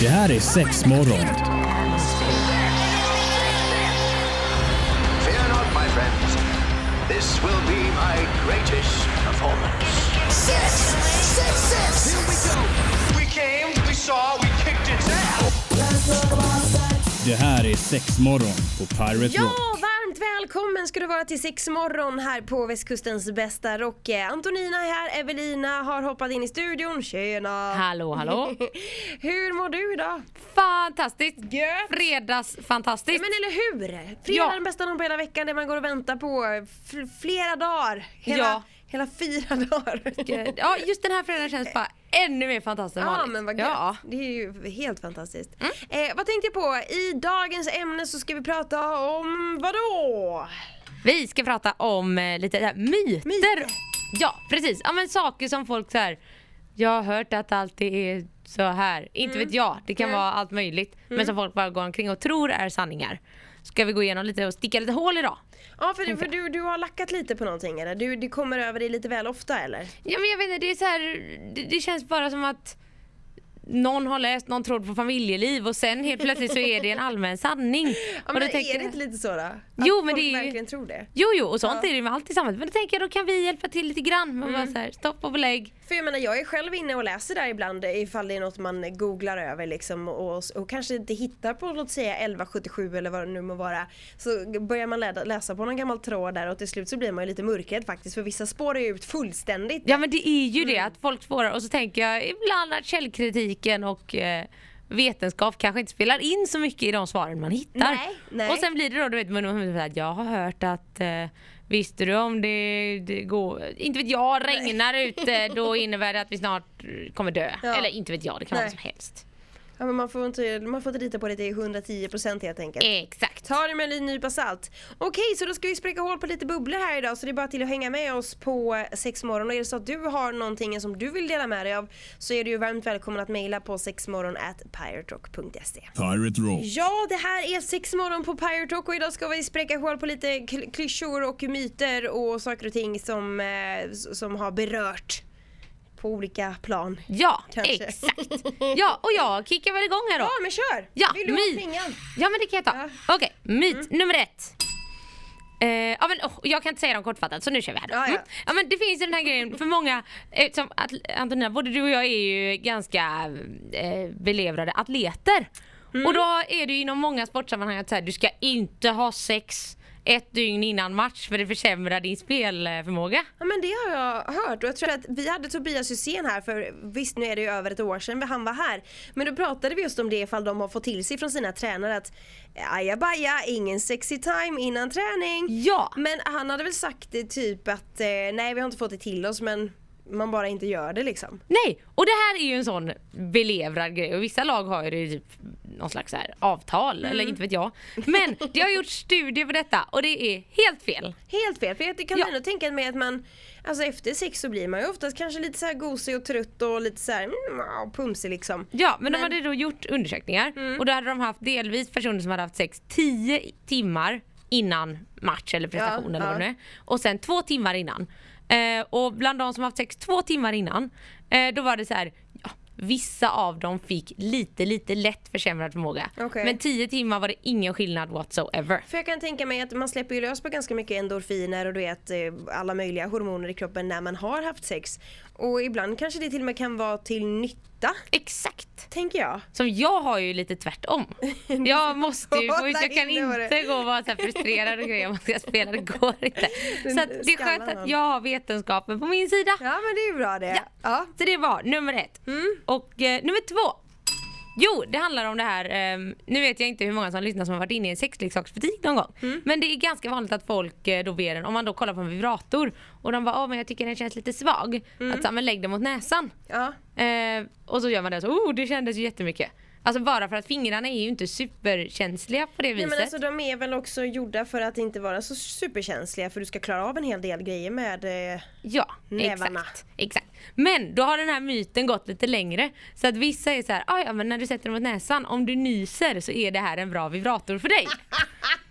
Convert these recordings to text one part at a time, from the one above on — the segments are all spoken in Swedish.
Det här är sex morgon. Fear not, my friends. This will be my greatest performance. Six, six, six. Here we go. We came, we saw, we kicked its ass. Det här är sex morgon på Pirate Rock. varmt välkommen ska du vara till sex morgon här på västkustens bästa rock. Antonina är här, Evelina har hoppat in i studion. Tjena! Hallå, hallå. Hur mår du idag? Fantastiskt! Gött! Fredags Ja, fantastiskt! men eller hur? Fredag Ja. är den bästa dagen på hela veckan, det man går och väntar på flera dagar. Hela, Ja. hela fyra dagar. Ja, just den här fredagen känns bara ännu mer fantastisk än Ja vanligt. men vad gött. Ja. Det är ju helt fantastiskt. Mm. Eh, vad tänkte jag på? I dagens ämne så ska vi prata om vad då? Vi ska prata om eh, lite här, myter. Myter. Ja, precis. Ja, men saker som folk så här. Jag har hört att allt är så här. Inte vet jag, det kan Mm. vara allt möjligt. Men som folk bara går omkring och tror är sanningar. Ska vi gå igenom lite och sticka lite hål idag? Ja för, för du, du har lackat lite på någonting eller? Du, det kommer över dig lite väl ofta eller? Ja men jag vet inte, det är så här, det, det känns bara som att någon har läst någon tråd på familjeliv och sen helt plötsligt så är det en allmän sanning. Ja, men är det inte lite så då? Att Jo, men det är ju- verkligen tror det? Jo jo och sånt Ja. är det med allt i samhället. Men då tänker jag då kan vi hjälpa till lite grann. Man bara så här, stopp och belägg. För jag menar jag är själv inne och läser där ibland ifall det är något man googlar över liksom och, och kanske inte hittar på låt säga 1177 eller vad det nu må vara. Så börjar man läsa på någon gammal tråd där och till slut så blir man ju lite mörkrädd faktiskt för vissa spårar ju ut fullständigt. Ja men det är ju Mm. det att folk spårar och så tänker jag ibland att källkritiken och eh, vetenskap kanske inte spelar in så mycket i de svaren man hittar. Nej, nej. Och sen blir det då du vet jag har hört att eh, Visste du om det, det går, inte vet jag, regnar ute då innebär det att vi snart kommer dö. Ja. Eller inte vet jag, det kan vara Nej. vad som helst. Ja, men man, får inte, man får inte lita på det till 110% helt enkelt. Exakt. Ta det med en nypa salt. Okej, så då ska vi spräcka hål på lite bubblor här idag så det är bara till att hänga med oss på sexmorgon. Och är det så att du har någonting som du vill dela med dig av så är du ju varmt välkommen att mejla på sexmorgon at piraterock.se. Pirate Rock. Ja, det här är sexmorgon på Pirate Rock och idag ska vi spräcka hål på lite kl- klyschor och myter och saker och ting som, eh, som har berört på olika plan. Ja, Kanske. exakt. Ja, och jag kickar väl igång här då. Ja, men kör! Ja, vill du ha my- plingan? Ja men det kan jag ta. Ja. Mm. Okej, myt nummer ett. Eh, ja men oh, jag kan inte säga dem kortfattat så nu kör vi här. Ja, ja. Mm. ja men det finns ju den här grejen för många, eh, som att, Antonina, både du och jag är ju ganska eh, belevrade atleter. Mm. Och då är det ju inom många sportsammanhang att så här, du ska inte ha sex ett dygn innan match för det försämrar din spelförmåga. Ja men det har jag hört och jag tror att vi hade Tobias Hysén här för visst nu är det ju över ett år sedan han var här. Men då pratade vi just om det ifall de har fått till sig från sina tränare att ajabaja, ingen sexy time innan träning. Ja! Men han hade väl sagt det typ att eh, nej vi har inte fått det till oss men man bara inte gör det liksom. Nej, och det här är ju en sån belevrad grej och vissa lag har ju det typ någon slags här avtal Mm. eller inte vet jag. Men det har gjorts studier på detta och det är helt fel. Helt fel, för jag kan Ja. ändå tänka mig att man Alltså efter sex så blir man ju oftast kanske lite så här gosig och trött och lite så här mm, pumsig liksom. Ja, men, Men- de hade då gjort undersökningar Mm. och då hade de haft delvis personer som hade haft sex 10 timmar innan match eller prestation Ja, eller vad ja. det nu är. Och sen två timmar innan. Eh, och bland de som haft sex två timmar innan, eh, då var det så här. Ja, vissa av dem fick lite, lite lätt försämrad förmåga. Okej. Men 10 timmar var det ingen skillnad whatsoever. För jag kan tänka mig att man släpper ju lös på ganska mycket endorfiner och du vet eh, alla möjliga hormoner i kroppen när man har haft sex. Och ibland kanske det till och med kan vara till nytta, Exakt! tänker jag. Som jag har ju lite tvärtom. Jag måste ju, jag kan inte gå och vara så här frustrerad och grejer om man ska spela, det går inte. Så att det är skönt att jag har vetenskapen på min sida. Ja men det är ju bra det. Ja. Ja. Så det var nummer ett. Mm. Och eh, nummer två. Jo, det handlar om det här, ehm, nu vet jag inte hur många som lyssnar som har varit inne i en sexleksaksbutik någon gång. Mm. Men det är ganska vanligt att folk eh, då ber en, om man då kollar på en vibrator och de bara åh men jag tycker den känns lite svag. Mm. Att så, men lägg den mot näsan. Ja. Eh, och så gör man det så, oh det kändes ju jättemycket. Alltså bara för att fingrarna är ju inte superkänsliga på det Nej, viset. men alltså, de är väl också gjorda för att inte vara så superkänsliga för du ska klara av en hel del grejer med eh, Ja, Nävarna. exakt, exakt. Men då har den här myten gått lite längre. Så att vissa är så här, "Ah, ja men när du sätter den mot näsan, om du nyser så är det här en bra vibrator för dig.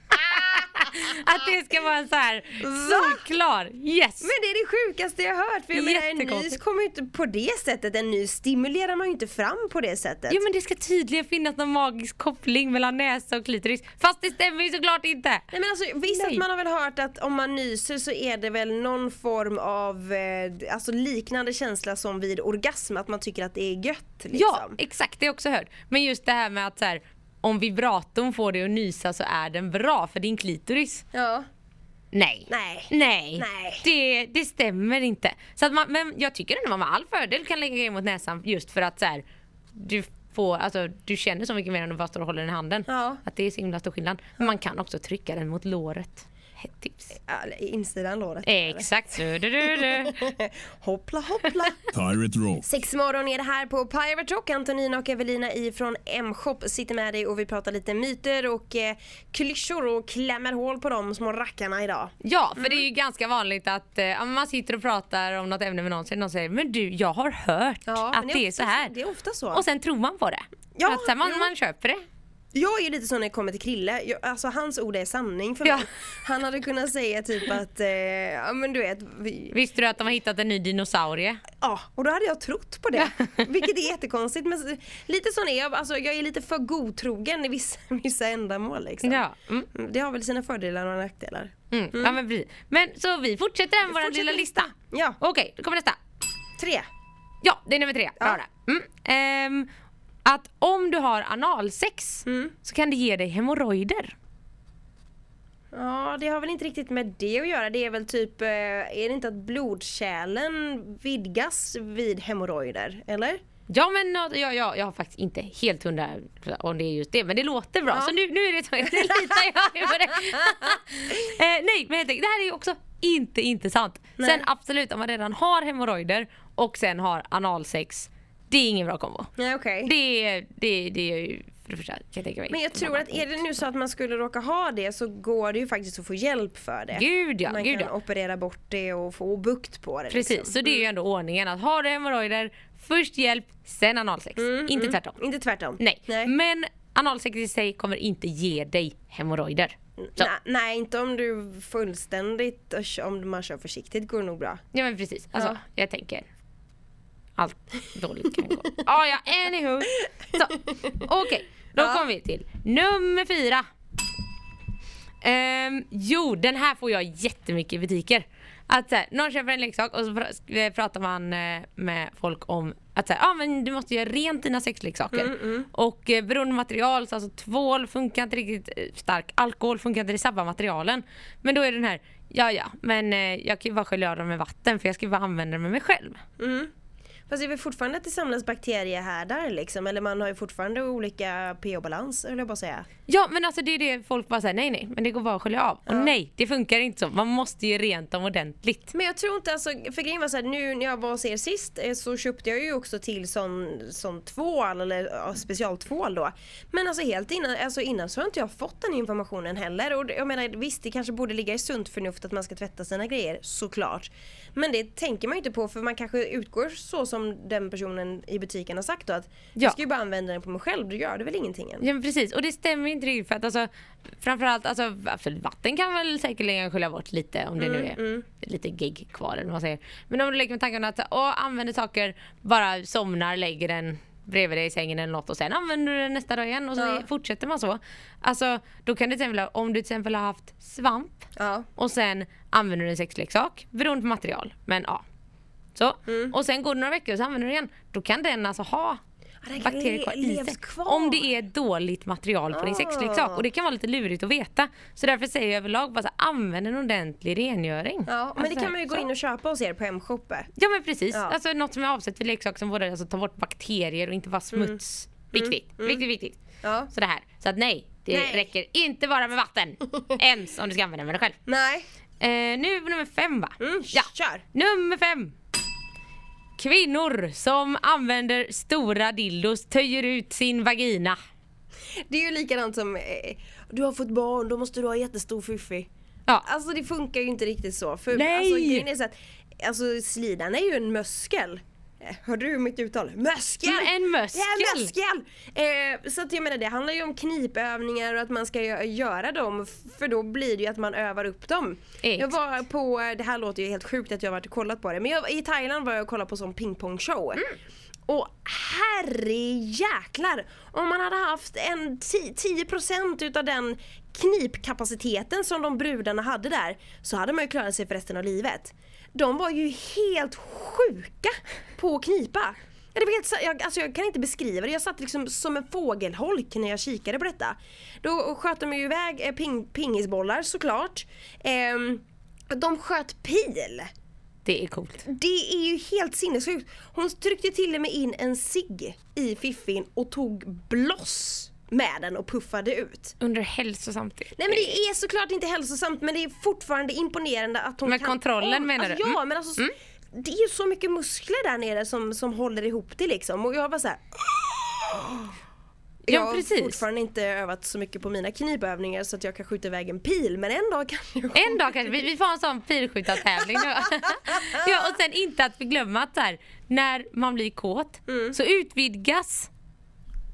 att det ska vara en så här solklar yes. Men det är det sjukaste jag hört för jag menar en nys kommer ju inte på det sättet, en nys stimulerar man ju inte fram på det sättet. Jo men det ska tydligen finnas någon magisk koppling mellan näsa och klitoris. Fast det stämmer ju såklart inte. Nej men alltså visst Nej. att man har väl hört att om man nyser så är det väl någon form av eh, alltså liknande känsla som vid orgasm, att man tycker att det är gött liksom. Ja exakt, det har jag också hört. Men just det här med att så här, om vibratorn får dig att nysa så är den bra för din klitoris. Ja. Nej. Nej. Nej, Nej. Det, det stämmer inte. Så att man, men jag tycker ändå man med all fördel kan lägga grejer mot näsan just för att så här, du får, alltså du känner så mycket mer än du bara står och håller den i handen. Ja. Att det är så himla stor skillnad. Men man kan också trycka den mot låret. Tips. Insidan låret. Exakt. Du, du, du, du. Hoppla hoppla. Pirate Rock. Sex morgon är det här på Pirate Rock. Antonina och Evelina ifrån M-shop sitter med dig och vi pratar lite myter och eh, klyschor och klämmer hål på de små rackarna idag. Ja, för det är ju ganska vanligt att eh, man sitter och pratar om något ämne med någon så är det någon säger men du jag har hört Ja, att det är, ofta så här. Det är ofta så. Och sen tror man på det. Ja, att, så här, man, jo. man köper det. Jag är ju lite så när det kommer till Krille, jag, alltså hans ord är sanning för Ja. mig. Han hade kunnat säga typ att, eh, ja men du vet, vi, Visste du att de har hittat en ny dinosaurie? ja och då hade jag trott på det. Vilket är jättekonstigt men lite sån är jag, alltså jag är lite för godtrogen i vissa, vissa ändamål liksom. Ja. Mm. Mm, Det har väl sina fördelar och nackdelar. Mm. ja men precis. Men så vi fortsätter med vår lilla lista. Ja, Okej, då kommer nästa. tre. Ja, det är nummer tre. Bra Ja. där. Mm. Ehm, att om du har analsex Mm. så kan det ge dig hemorrojder. Ja, det har väl inte riktigt med det att göra. Det är väl typ, eh, är det inte att blodkärlen vidgas vid hemorrojder? Eller? Ja men ja, ja, ja, jag har faktiskt inte helt hundra om det är just det men det låter bra Ja. så nu, nu är det nu litar jag på det. eh, nej men helt enkelt, det här är ju också inte intressant. Nej. Sen absolut om man redan har hemorrojder och sen har analsex, det är ingen bra kombo. Nej, okej. Det, är- det, det är ju för det första kan jag tänka mig. Men jag tror att är det nu så att man skulle råka ha det så går det ju faktiskt att få hjälp för det. Gud ja, man gud kan ja. operera bort det och få bukt på det. Precis, liksom. så det är ju ändå ordningen att har du hemorrojder, först hjälp, sen analsex. inte tvärtom. Inte tvärtom. Nej. Nej. men analsex i sig kommer inte ge dig hemorrojder. Så. Nej, nej, inte om du fullständigt, om man kör försiktigt går det nog bra. Ja men precis, alltså Ja. jag tänker allt dåligt kan gå. Ah, ja, anywho. Okej, då Ja. kommer vi till nummer fyra. Ehm, jo, den här får jag jättemycket i butiker. Att så här, någon köper en leksak och så pr- eh, pratar man eh, med folk om att så här, ah, men du måste göra rent dina sexleksaker. Och eh, beroende på material, så alltså tvål funkar inte riktigt eh, stark, alkohol funkar inte, det sabbar materialen. Men då är den här, ja ja, men eh, jag kan ju bara skölja av dem med vatten för jag ska bara använda dem med mig själv. Fast det är väl fortfarande att det samlas bakteriehärdar liksom, eller man har ju fortfarande olika pH-balans höll jag bara säga. Ja men alltså det är det folk bara säger nej nej men det går bara att skölja av. Och nej det funkar inte så, man måste ju rent dem ordentligt. Men jag tror inte alltså, för grejen var så här, nu när jag var hos er sist eh, så köpte jag ju också till sån, sån tvål eller ja, specialtvål då. Men alltså helt innan, alltså innan så har inte jag fått den informationen heller. Och jag menar visst det kanske borde ligga i sunt förnuft att man ska tvätta sina grejer, såklart. Men det tänker man ju inte på för man kanske utgår så som den personen i butiken har sagt då att Ja. jag ska ju bara använda den på mig själv, då gör det väl ingenting än. Ja men precis och det stämmer inte riktigt för att alltså framförallt alltså vatten kan väl säkerligen skölja bort lite om det nu är lite gegg kvar eller vad man säger. Men om du leker med tanken att åh, använder saker, bara somnar, lägger den bredvid dig i sängen eller något och sen använder du den nästa dag igen och så Ja. fortsätter man så. Alltså då kan det till exempel, om du till exempel har haft svamp Ja. och sen använder du en sexleksak beroende på material. Men ja. Så. Mm. Och sen går det några veckor och så använder du den igen. Då kan den alltså ha Ja, den bakterier kvar i sig. kvar. Om det är dåligt material på din Ah. sexleksak. Och det kan vara lite lurigt att veta. Så därför säger jag överlag bara så här, använd en ordentlig rengöring. Ja, men det Alltså, kan man ju gå så. in och köpa hos er på Hemshoppe. Ja men precis. Ja. Alltså något som är avsett för leksak som både alltså, tar bort bakterier och inte bara smuts. Viktigt, viktigt, viktigt. Mm. Ja. Så det här. Så att nej, det Nej. räcker inte bara med vatten. Ens om du ska använda dig själv. Nej, Eh, nu nummer fem va? mm, Ja. kör! Nummer fem. Kvinnor som använder stora dildos töjer ut sin vagina. Det är ju likadant som eh, du har fått barn, då måste du ha jättestor fiffi. Ja. Alltså det funkar ju inte riktigt så. För Nej! Alltså, grejen är så att, alltså slidan är ju en muskel. Eh, Hörde du mitt uttal? Möskel! Mm, en möskel. Ja, möskel! Eh, så att jag menar det handlar ju om knipövningar och att man ska gö- göra dem för då blir det ju att man övar upp dem. Jag Exakt. var på, det här låter ju helt sjukt att jag varit och kollat på det men jag, i Thailand var jag och kollade på sån pingpongshow. Mm. Och herre jäklar! Om man hade haft en ti- 10% utav den knipkapaciteten som de brudarna hade där så hade man ju klarat sig för resten av livet. De var ju helt sjuka på att knipa. Det var helt, jag, alltså jag kan inte beskriva det, jag satt liksom som en fågelholk när jag kikade på detta. Då sköt de ju iväg eh, ping, pingisbollar såklart. Ehm, de sköt pil. Det är coolt. Det är ju helt sinnessjukt. Hon tryckte till och med in en cigg i fiffin och tog bloss med den och puffade ut. Under hälsosamt. Nej men det är såklart inte hälsosamt men det är fortfarande imponerande att hon Med kan... kontrollen menar alltså, du? Ja Mm. men alltså det är ju så mycket muskler där nere som, som håller ihop det liksom och jag var så här. Ja, Jag har fortfarande inte övat så mycket på mina knipövningar så att jag kan skjuta iväg en pil men en dag kan jag En dag kanske, vi, vi får en sån pilskjutartävling nu. ja, och sen inte att förglömma att här, när man blir kåt Mm. så utvidgas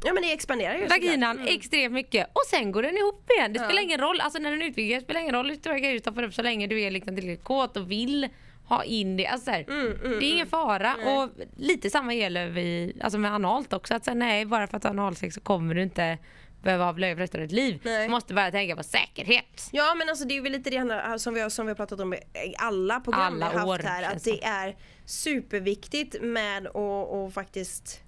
Ja men det expanderar ju vaginan Mm. extremt mycket och sen går den ihop igen. Det spelar ingen roll, alltså när den utvidgas spelar ingen roll hur du stoppar upp så länge du är liksom tillräckligt kåt och vill ha in det. Alltså så här, Mm, det är ingen fara och lite samma gäller vi, alltså med analt också. Att säga, nej, bara för att du har analsex så kommer du inte behöva ha blöjor för resten av ditt liv. Nej. Du måste bara tänka på säkerhet. Ja men alltså det är väl lite det handlar- som vi har, som vi har pratat om i alla program Alla vi har år, haft här. Att det är superviktigt med att att faktiskt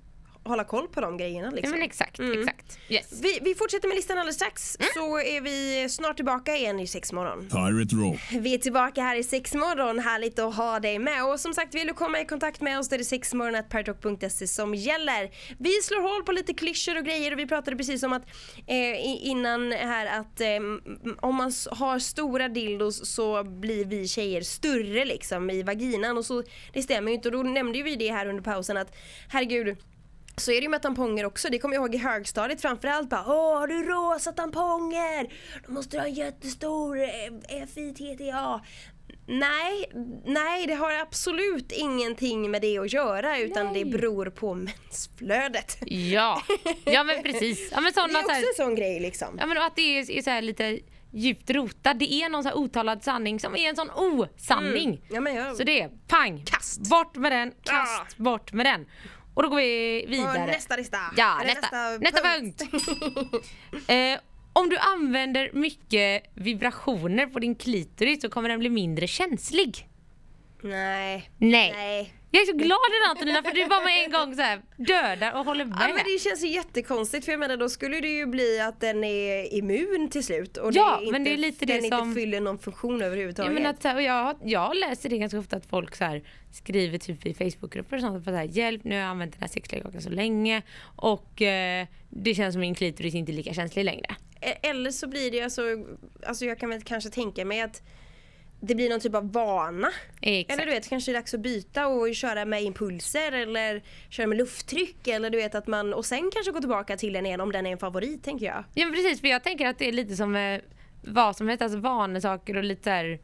hålla koll på de grejerna Ja, liksom. men exakt, Mm. exakt. Yes. vi, vi fortsätter med listan alldeles strax Mm. så är vi snart tillbaka igen i sexmorgon. Pirate Rock. Vi är tillbaka här i sexmorgon, härligt att ha dig med och som sagt vill du komma i kontakt med oss då är det sexmorgon.paratalk.se som gäller. Vi slår hål på lite klyschor och grejer och vi pratade precis om att eh, innan här att eh, om man har stora dildos så blir vi tjejer större liksom i vaginan och så det stämmer ju inte och då nämnde ju vi det här under pausen att herregud så är det ju med tamponger också, det kommer jag ihåg i högstadiet framförallt bara Åh har du rosa tamponger? Då måste du ha en jättestor eh, FITTA Nej, nej det har absolut ingenting med det att göra utan Nej. det beror på mensflödet. Ja, ja men precis. Ja, men Det sådana, är så också här, en sån grej liksom. ja, men att det är, är så lite djupt rotat. Det är någon så här otalad sanning som är en sån osanning. Ja, men jag... Så det är pang, Kast. bort med den, kast, Ah. bort med den. Och då går vi Och vidare. nästa lista. Ja, Eller nästa, nästa punkt. eh, om du använder mycket vibrationer på din klitoris så kommer den bli mindre känslig. Nej. Nej. Nej. Jag är så glad idag Antonina för du var med en gång så här dödar och håller med. Ja men det känns ju jättekonstigt för jag menar då skulle det ju bli att den är immun till slut och Ja, inte, men det är lite den det som- inte fyller någon funktion Ja, överhuvudtaget. men att, så här, och jag, jag läser det ganska ofta att folk så här, skriver typ i Facebookgrupper och sånt. För så här, Hjälp, nu har jag använt den här sexleksaken så länge och eh, det känns som min klitoris inte är lika känslig längre. E- Eller så blir det alltså, alltså jag kan väl kanske tänka mig att det blir någon typ av vana. Exakt. Eller du vet, kanske är det dags att byta och köra med impulser eller köra med lufttryck eller du vet att man och sen kanske gå tillbaka till den igen om den är en favorit tänker jag. Ja men precis, för jag tänker att det är lite som eh, vad som heter, alltså vanesaker och lite så här,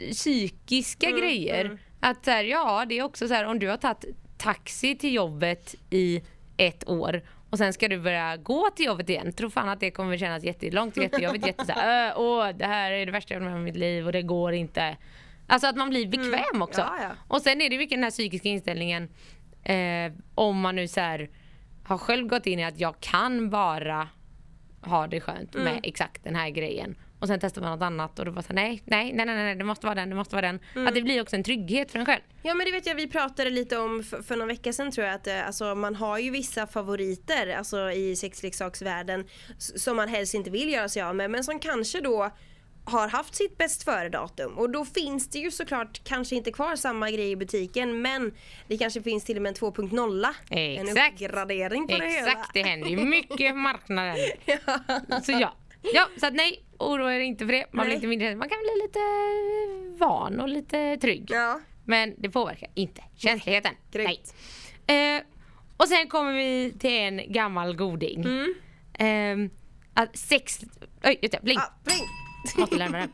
eh, psykiska Mm, grejer. Att så här, ja det är också så här om du har tagit taxi till jobbet i ett år och sen ska du börja gå till jobbet igen. Tro fan att det kommer kännas jättelångt och jättejobbigt. Jätte så här, "Ö, åh det här är det värsta jag varit med om i mitt liv och det går inte. Alltså att man blir bekväm också. Mm. Ja, ja. Och sen är det mycket den här psykiska inställningen eh, om man nu så här har själv gått in i att jag kan bara ha det skönt Mm. med exakt den här grejen. Och sen testar man något annat och då bara så, nej, nej, nej, nej, nej, det måste vara den, det måste vara den. Mm. Att det blir också en trygghet för en själv. Ja men det vet jag vi pratade lite om för, för någon vecka sedan tror jag att eh, alltså, man har ju vissa favoriter alltså, i sexleksaksvärlden som man helst inte vill göra sig av med men som kanske då har haft sitt bäst före datum och då finns det ju såklart kanske inte kvar samma grej i butiken men det kanske finns till och med en 2.0 En Exakt. uppgradering på det hela. Exakt, det händer ju mycket på marknaden. Så ja. Ja, så att nej, oroa er inte för det. Man, blir inte mindre, man kan bli lite van och lite trygg. Ja. Men det påverkar inte känsligheten. Nej. Eh, och sen kommer vi till en gammal goding. Eh, att sex... Oj, just det, bling. Ah, bling. Måste lära mig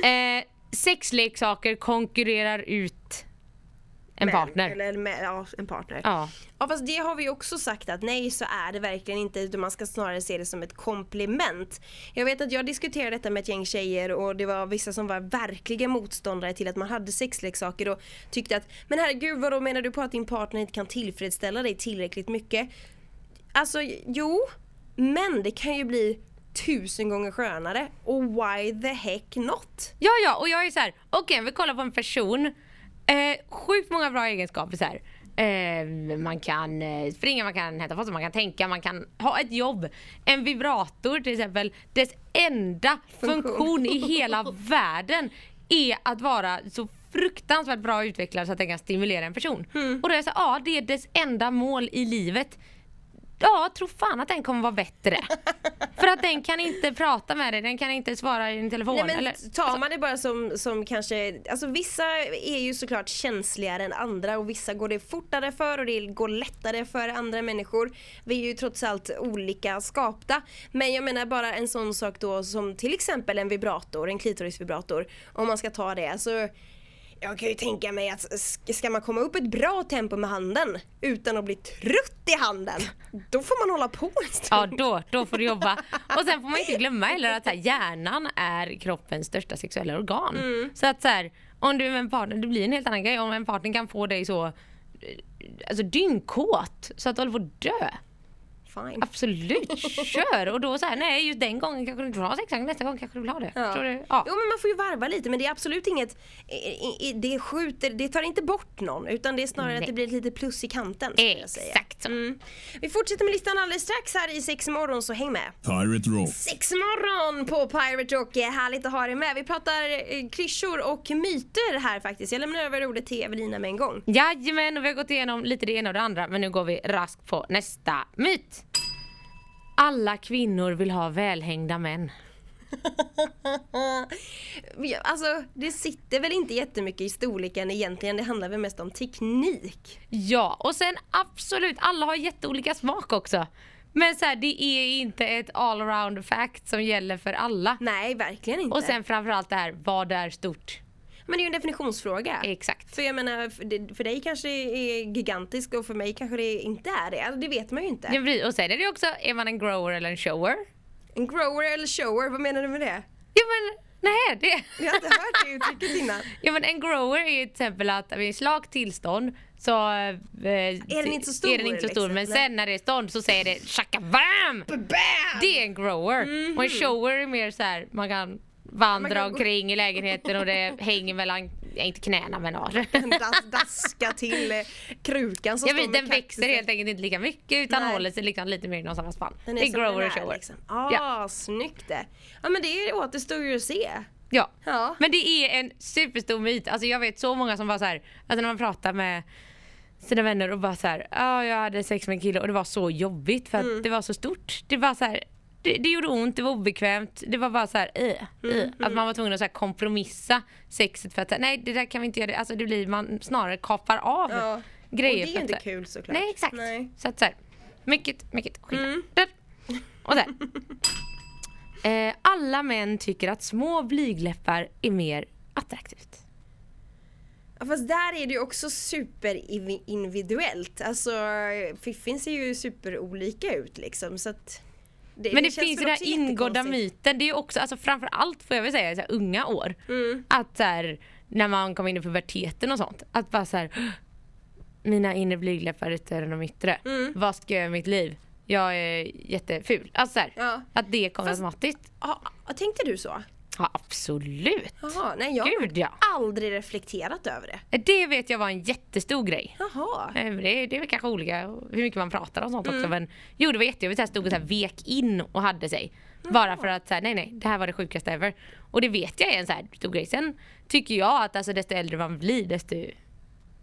det. Eh, sexleksaker konkurrerar ut En män. partner. Eller, med, ja, en partner. Ja. Ja fast det har vi också sagt att nej så är det verkligen inte utan man ska snarare se det som ett komplement. Jag vet att jag diskuterade detta med ett gäng tjejer och det var vissa som var verkliga motståndare till att man hade sexleksaker och tyckte att men herregud vadå menar du på att din partner inte kan tillfredsställa dig tillräckligt mycket? Alltså jo, men det kan ju bli tusen gånger skönare och why the heck not? Ja, ja, och jag är så här, okej, vi kollar på en person. Eh, sjukt många bra egenskaper så här. Eh, man kan eh, springa, man kan hämta post, man kan tänka, man kan ha ett jobb. En vibrator till exempel, dess enda Funktion. funktion, i hela världen är att vara så fruktansvärt bra utvecklad så att den kan stimulera en person. Och då är jag så ja det är dess enda mål i livet. Ja, tro fan att den kommer vara bättre. För att den kan inte prata med dig, den kan inte svara i din telefon. Nej, men eller, tar man det bara som, som kanske, alltså vissa är ju såklart känsligare än andra och vissa går det fortare för och det går lättare för andra människor. Vi är ju trots allt olika skapta. Men jag menar bara en sån sak då som till exempel en vibrator, en klitorisvibrator. Om man ska ta det. Alltså, jag kan ju tänka mig att sk- ska man komma upp ett bra tempo med handen utan att bli trött i handen, då får man hålla på en stund. Ja då, då får du jobba. Och sen får man inte glömma heller att här, hjärnan är kroppens största sexuella organ. Mm. Så att så här, om du är med en partner, det blir en helt annan grej. Om en partner kan få dig så eh, alltså dyngkåt så att du håller på att dö. Fine. Absolut, kör! Och då så här, nej just den gången kanske du inte vill ha sex, nästa gång kanske du vill ha det. Ja. Du? Ja. Jo men man får ju varva lite men det är absolut inget, det skjuter, det tar inte bort någon utan det är snarare Nej. att det blir lite plus i kanten. skulle jag säga. Exakt så. Mm. Vi fortsätter med listan alldeles strax här i sex morgon så häng med. Pirate Rock. Sex morgon på Pirate Rock, härligt att ha dig med. Vi pratar eh, klyschor och myter här faktiskt. Jag lämnar över ordet till Evelina med en gång. Jajamän, och vi har gått igenom lite det ena och det andra men nu går vi raskt på nästa myt. Alla kvinnor vill ha välhängda män. Alltså det sitter väl inte jättemycket i storleken egentligen, det handlar väl mest om teknik. Ja, och sen absolut, alla har jätteolika smak också. Men så här, det är inte ett all around fact som gäller för alla. Nej, verkligen inte. Och sen framförallt det här, vad är stort? Men det är ju en definitionsfråga. Exakt. För jag menar, för, dig kanske det är gigantiskt och för mig kanske det inte är det. Alltså, det vet man ju inte. Ja. Och sen är det också, är man en grower eller en shower? En grower eller shower, vad menar du med det? Ja men, nej det... Jag har inte hört det uttrycket innan. Ja men en grower är ju till exempel att vid slakt tillstånd så eh, är den inte så stor, Är den inte så stor liksom? men Nej. sen när det är stånd så säger det tjacka bam! Det är en grower. Och en shower är mer så här man kan vandra omkring i lägenheten och det hänger mellan, inte knäna men. Das, daska till eh, krukan som Jag står vet, med den växer helt enkelt inte lika mycket utan Nej. håller sig liksom lite mer inom samma spann. Det är grower och shower. Liksom. Ah, Ja. snyggt det. Ja men det återstår ju att se. Ja. Ja. Men det är en superstor myt. Alltså jag vet så många som var så här, alltså när man pratar med sina vänner och bara så här, ja jag hade sex med en kille och det var så jobbigt för att Mm. det var så stort. Det var så här, det, det gjorde ont, det var obekvämt, det var bara så här, äh, äh. Att man var tvungen att så kompromissa sexet för att nej det där kan vi inte göra, alltså det blir man snarare kapar av Ja. grejer. och det är att inte här- kul såklart. Nej exakt. Nej. Så att så här, mycket, mycket skillnad. Mm. Och så här. Eh, alla män tycker att små blygläppar är mer attraktivt. Ja, fast där är det ju också superindividuellt. Alltså fiffin ser ju superolika ut liksom så att det, Men det, känns finns ju den här ingådda myten, det är ju också, alltså framför allt får jag väl säga, så här, unga år. Mm. Att så här, när man kommer in i puberteten och sånt, att bara så här, mina inre blygdläppar är större än de yttre. Mm. Vad ska jag göra med mitt liv? Jag är jätteful. Alltså så här, Ja. att det kommer Fast- automatiskt. Ja, tänkte du så? Ja absolut. Jaha, nej jag Gud ja. har aldrig reflekterat över det. Det vet jag var en jättestor grej. Jaha. Eh, men Det, det är väl kanske olika hur mycket man pratar om sånt Mm. också men jo det var jättejobbigt, jag stod och så här vek in och hade sig. Bara för att så här, nej nej det här var det sjukaste ever. Och det vet jag är en så här stor grej. Sen tycker jag att alltså, desto äldre man blir desto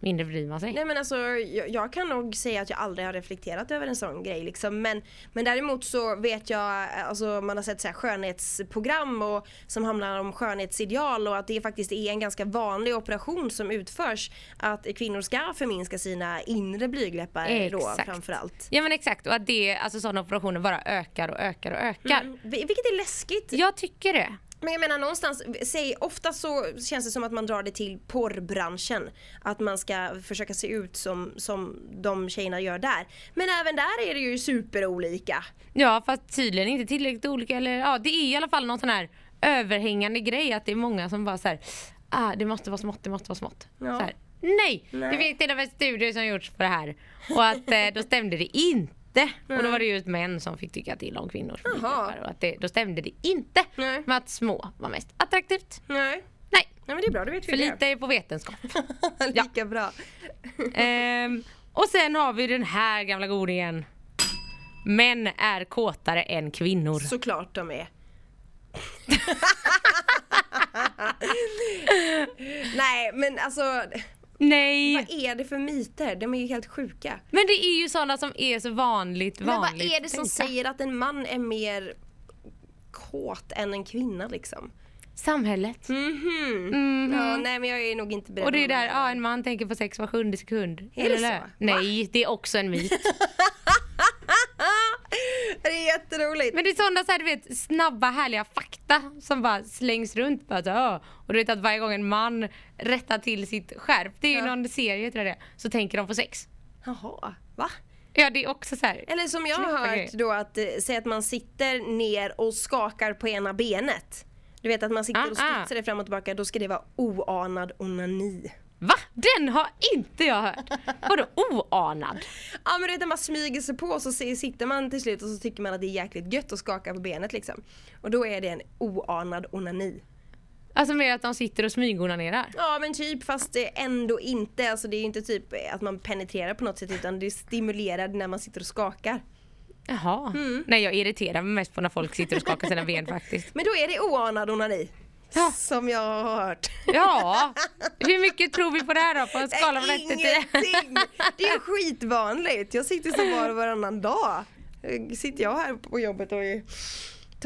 mindre bryr man sig. Nej men alltså jag, jag kan nog säga att jag aldrig har reflekterat över en sån grej liksom. Men, men däremot så vet jag, alltså man har sett så här skönhetsprogram och, som handlar om skönhetsideal och att det faktiskt är en ganska vanlig operation som utförs. Att kvinnor ska förminska sina inre blygdläppar då Exakt. framförallt. Ja men exakt och att det, alltså sådana operationer bara ökar och ökar och ökar. Mm. Vil- Vilket är läskigt. Jag tycker det. Men jag menar någonstans, säg, ofta så känns det som att man drar det till porrbranschen. Att man ska försöka se ut som, som de tjejerna gör där. Men även där är det ju superolika. Ja fast tydligen inte tillräckligt olika eller ja det är i alla fall någon sån här överhängande grej att det är många som bara så här, ah, det måste vara smått, det måste vara smått. Ja. Så här, nej, Nej. det finns till och med studier som gjorts på det här och att eh, då stämde det inte. Och då var det just män som fick tycka till om kvinnors midjekroppar och att det, då stämde det inte Nej. med att små var mest attraktivt. Nej. Nej, Nej men det är bra, då vet vi för det. lite är på vetenskap. Lika bra. Ehm, och sen har vi den här gamla godingen. Män är kåtare än kvinnor. Såklart de är. Nej men alltså, Nej! vad är det för myter? De är ju helt sjuka. Men det är ju sådana som är så vanligt Men vanligt vad är det som tänkta. säger att en man är mer kåt än en kvinna liksom? Samhället. Mhm. Ja, nej men jag är nog inte beredd Och det är där, ja en man tänker på sex var sjunde sekund. Är det Eller? så? Va? Nej, det är också en myt. Det är jätteroligt. Men det är sådana så här, du vet, snabba härliga fakta som bara slängs runt. Bara så. Och du vet att varje gång en man rättar till sitt skärp, det är ju Ja. någon serie tror jag det så tänker de på sex. Jaha, va? Ja det är också så här. Eller som jag har hört då att, eh, säg att man sitter ner och skakar på ena benet. Du vet att man sitter och Ah, ah. studsar det fram och tillbaka, då ska det vara oanad onani. Va? Den har inte jag hört. Vadå oanad? Ja men du vet när man smyger sig på så sitter man till slut och så tycker man att det är jäkligt gött att skaka på benet liksom. Och då är det en oanad onani. Alltså mer att de sitter och smygonanerar. Ja men typ fast det ändå inte, alltså det är ju inte typ att man penetrerar på något sätt utan det är stimulerad när man sitter och skakar. Jaha. Mm. Nej jag irriterar mig mest på när folk sitter och skakar sina ben faktiskt. Men då är det oanad onani. Ja. Som jag har hört. Ja, hur mycket tror vi på det här då? På en skala från 1 till 10? Ingenting! Det är skitvanligt. Jag sitter så var och varannan dag. Sitter jag här på jobbet och är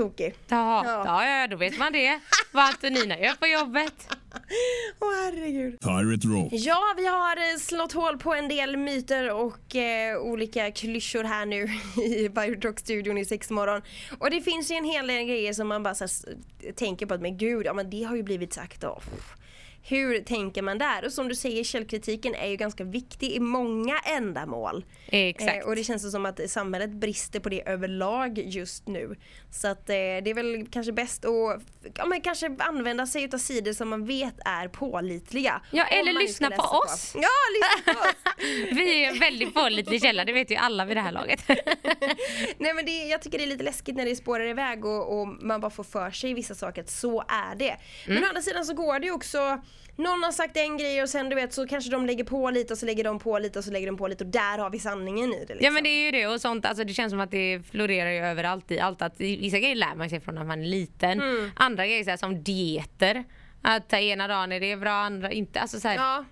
tokig. Ja, Ja. ja, då vet man det. Vad Antonina gör på jobbet. Åh herregud. Pirate Rock. Ja, vi har eh, slått hål på en del myter och eh, olika klyschor här nu i Pirate Rock-studion i sex morgon. Och det finns ju en hel del grejer som man bara så här, tänker på att men gud, ja men det har ju blivit sagt då. Hur tänker man där? Och som du säger, källkritiken är ju ganska viktig i många ändamål. Exakt. Eh, och det känns som att samhället brister på det överlag just nu. Så att eh, det är väl kanske bäst att ja, men kanske använda sig av sidor som man vet är pålitliga. Ja, eller lyssna på oss. Ja, lyssna på oss! Vi är en väldigt pålitlig källa, det vet ju alla vid det här laget. Nej men det, jag tycker det är lite läskigt när det spårar iväg och, och man bara får för sig vissa saker att så är det. Men Mm. å andra sidan så går det ju också någon har sagt en grej och sen du vet så kanske de lägger på lite och så lägger de på lite och så lägger de på lite och där har vi sanningen i det liksom. Ja men det är ju det och sånt, alltså det känns som att det florerar ju överallt i allt. Att vissa grejer lär man sig från när man är liten. Mm. Andra grejer så här, som dieter. Att eh, ena dagen är det bra, andra inte. Alltså, så här, Ja.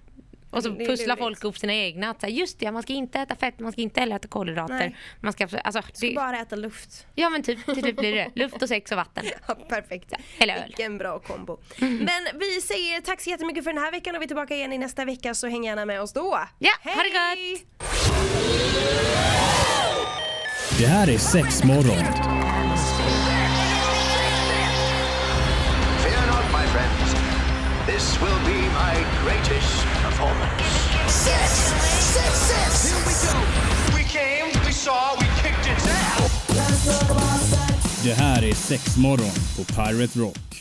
Och så pusslar folk ihop sina egna. Att, så här, just det, man ska inte äta fett, man ska inte heller äta kolhydrater. Nej. Man ska, alltså, det, Bara äta luft. ja men typ, till slut blir det luft och sex och vatten. Ja, perfekt. Eller öl. Vilken bra kombo. Men vi säger tack så jättemycket för den här veckan och vi är tillbaka igen i nästa vecka så häng gärna med oss då. Ja, ha det Hej! gott! Det här är sex morgon. Fear not, my friends. This will be my greatest performance. Six, six, six. Here we go. We came, we saw, we kicked its ass. Det här är sex morgon på Pirate Rock.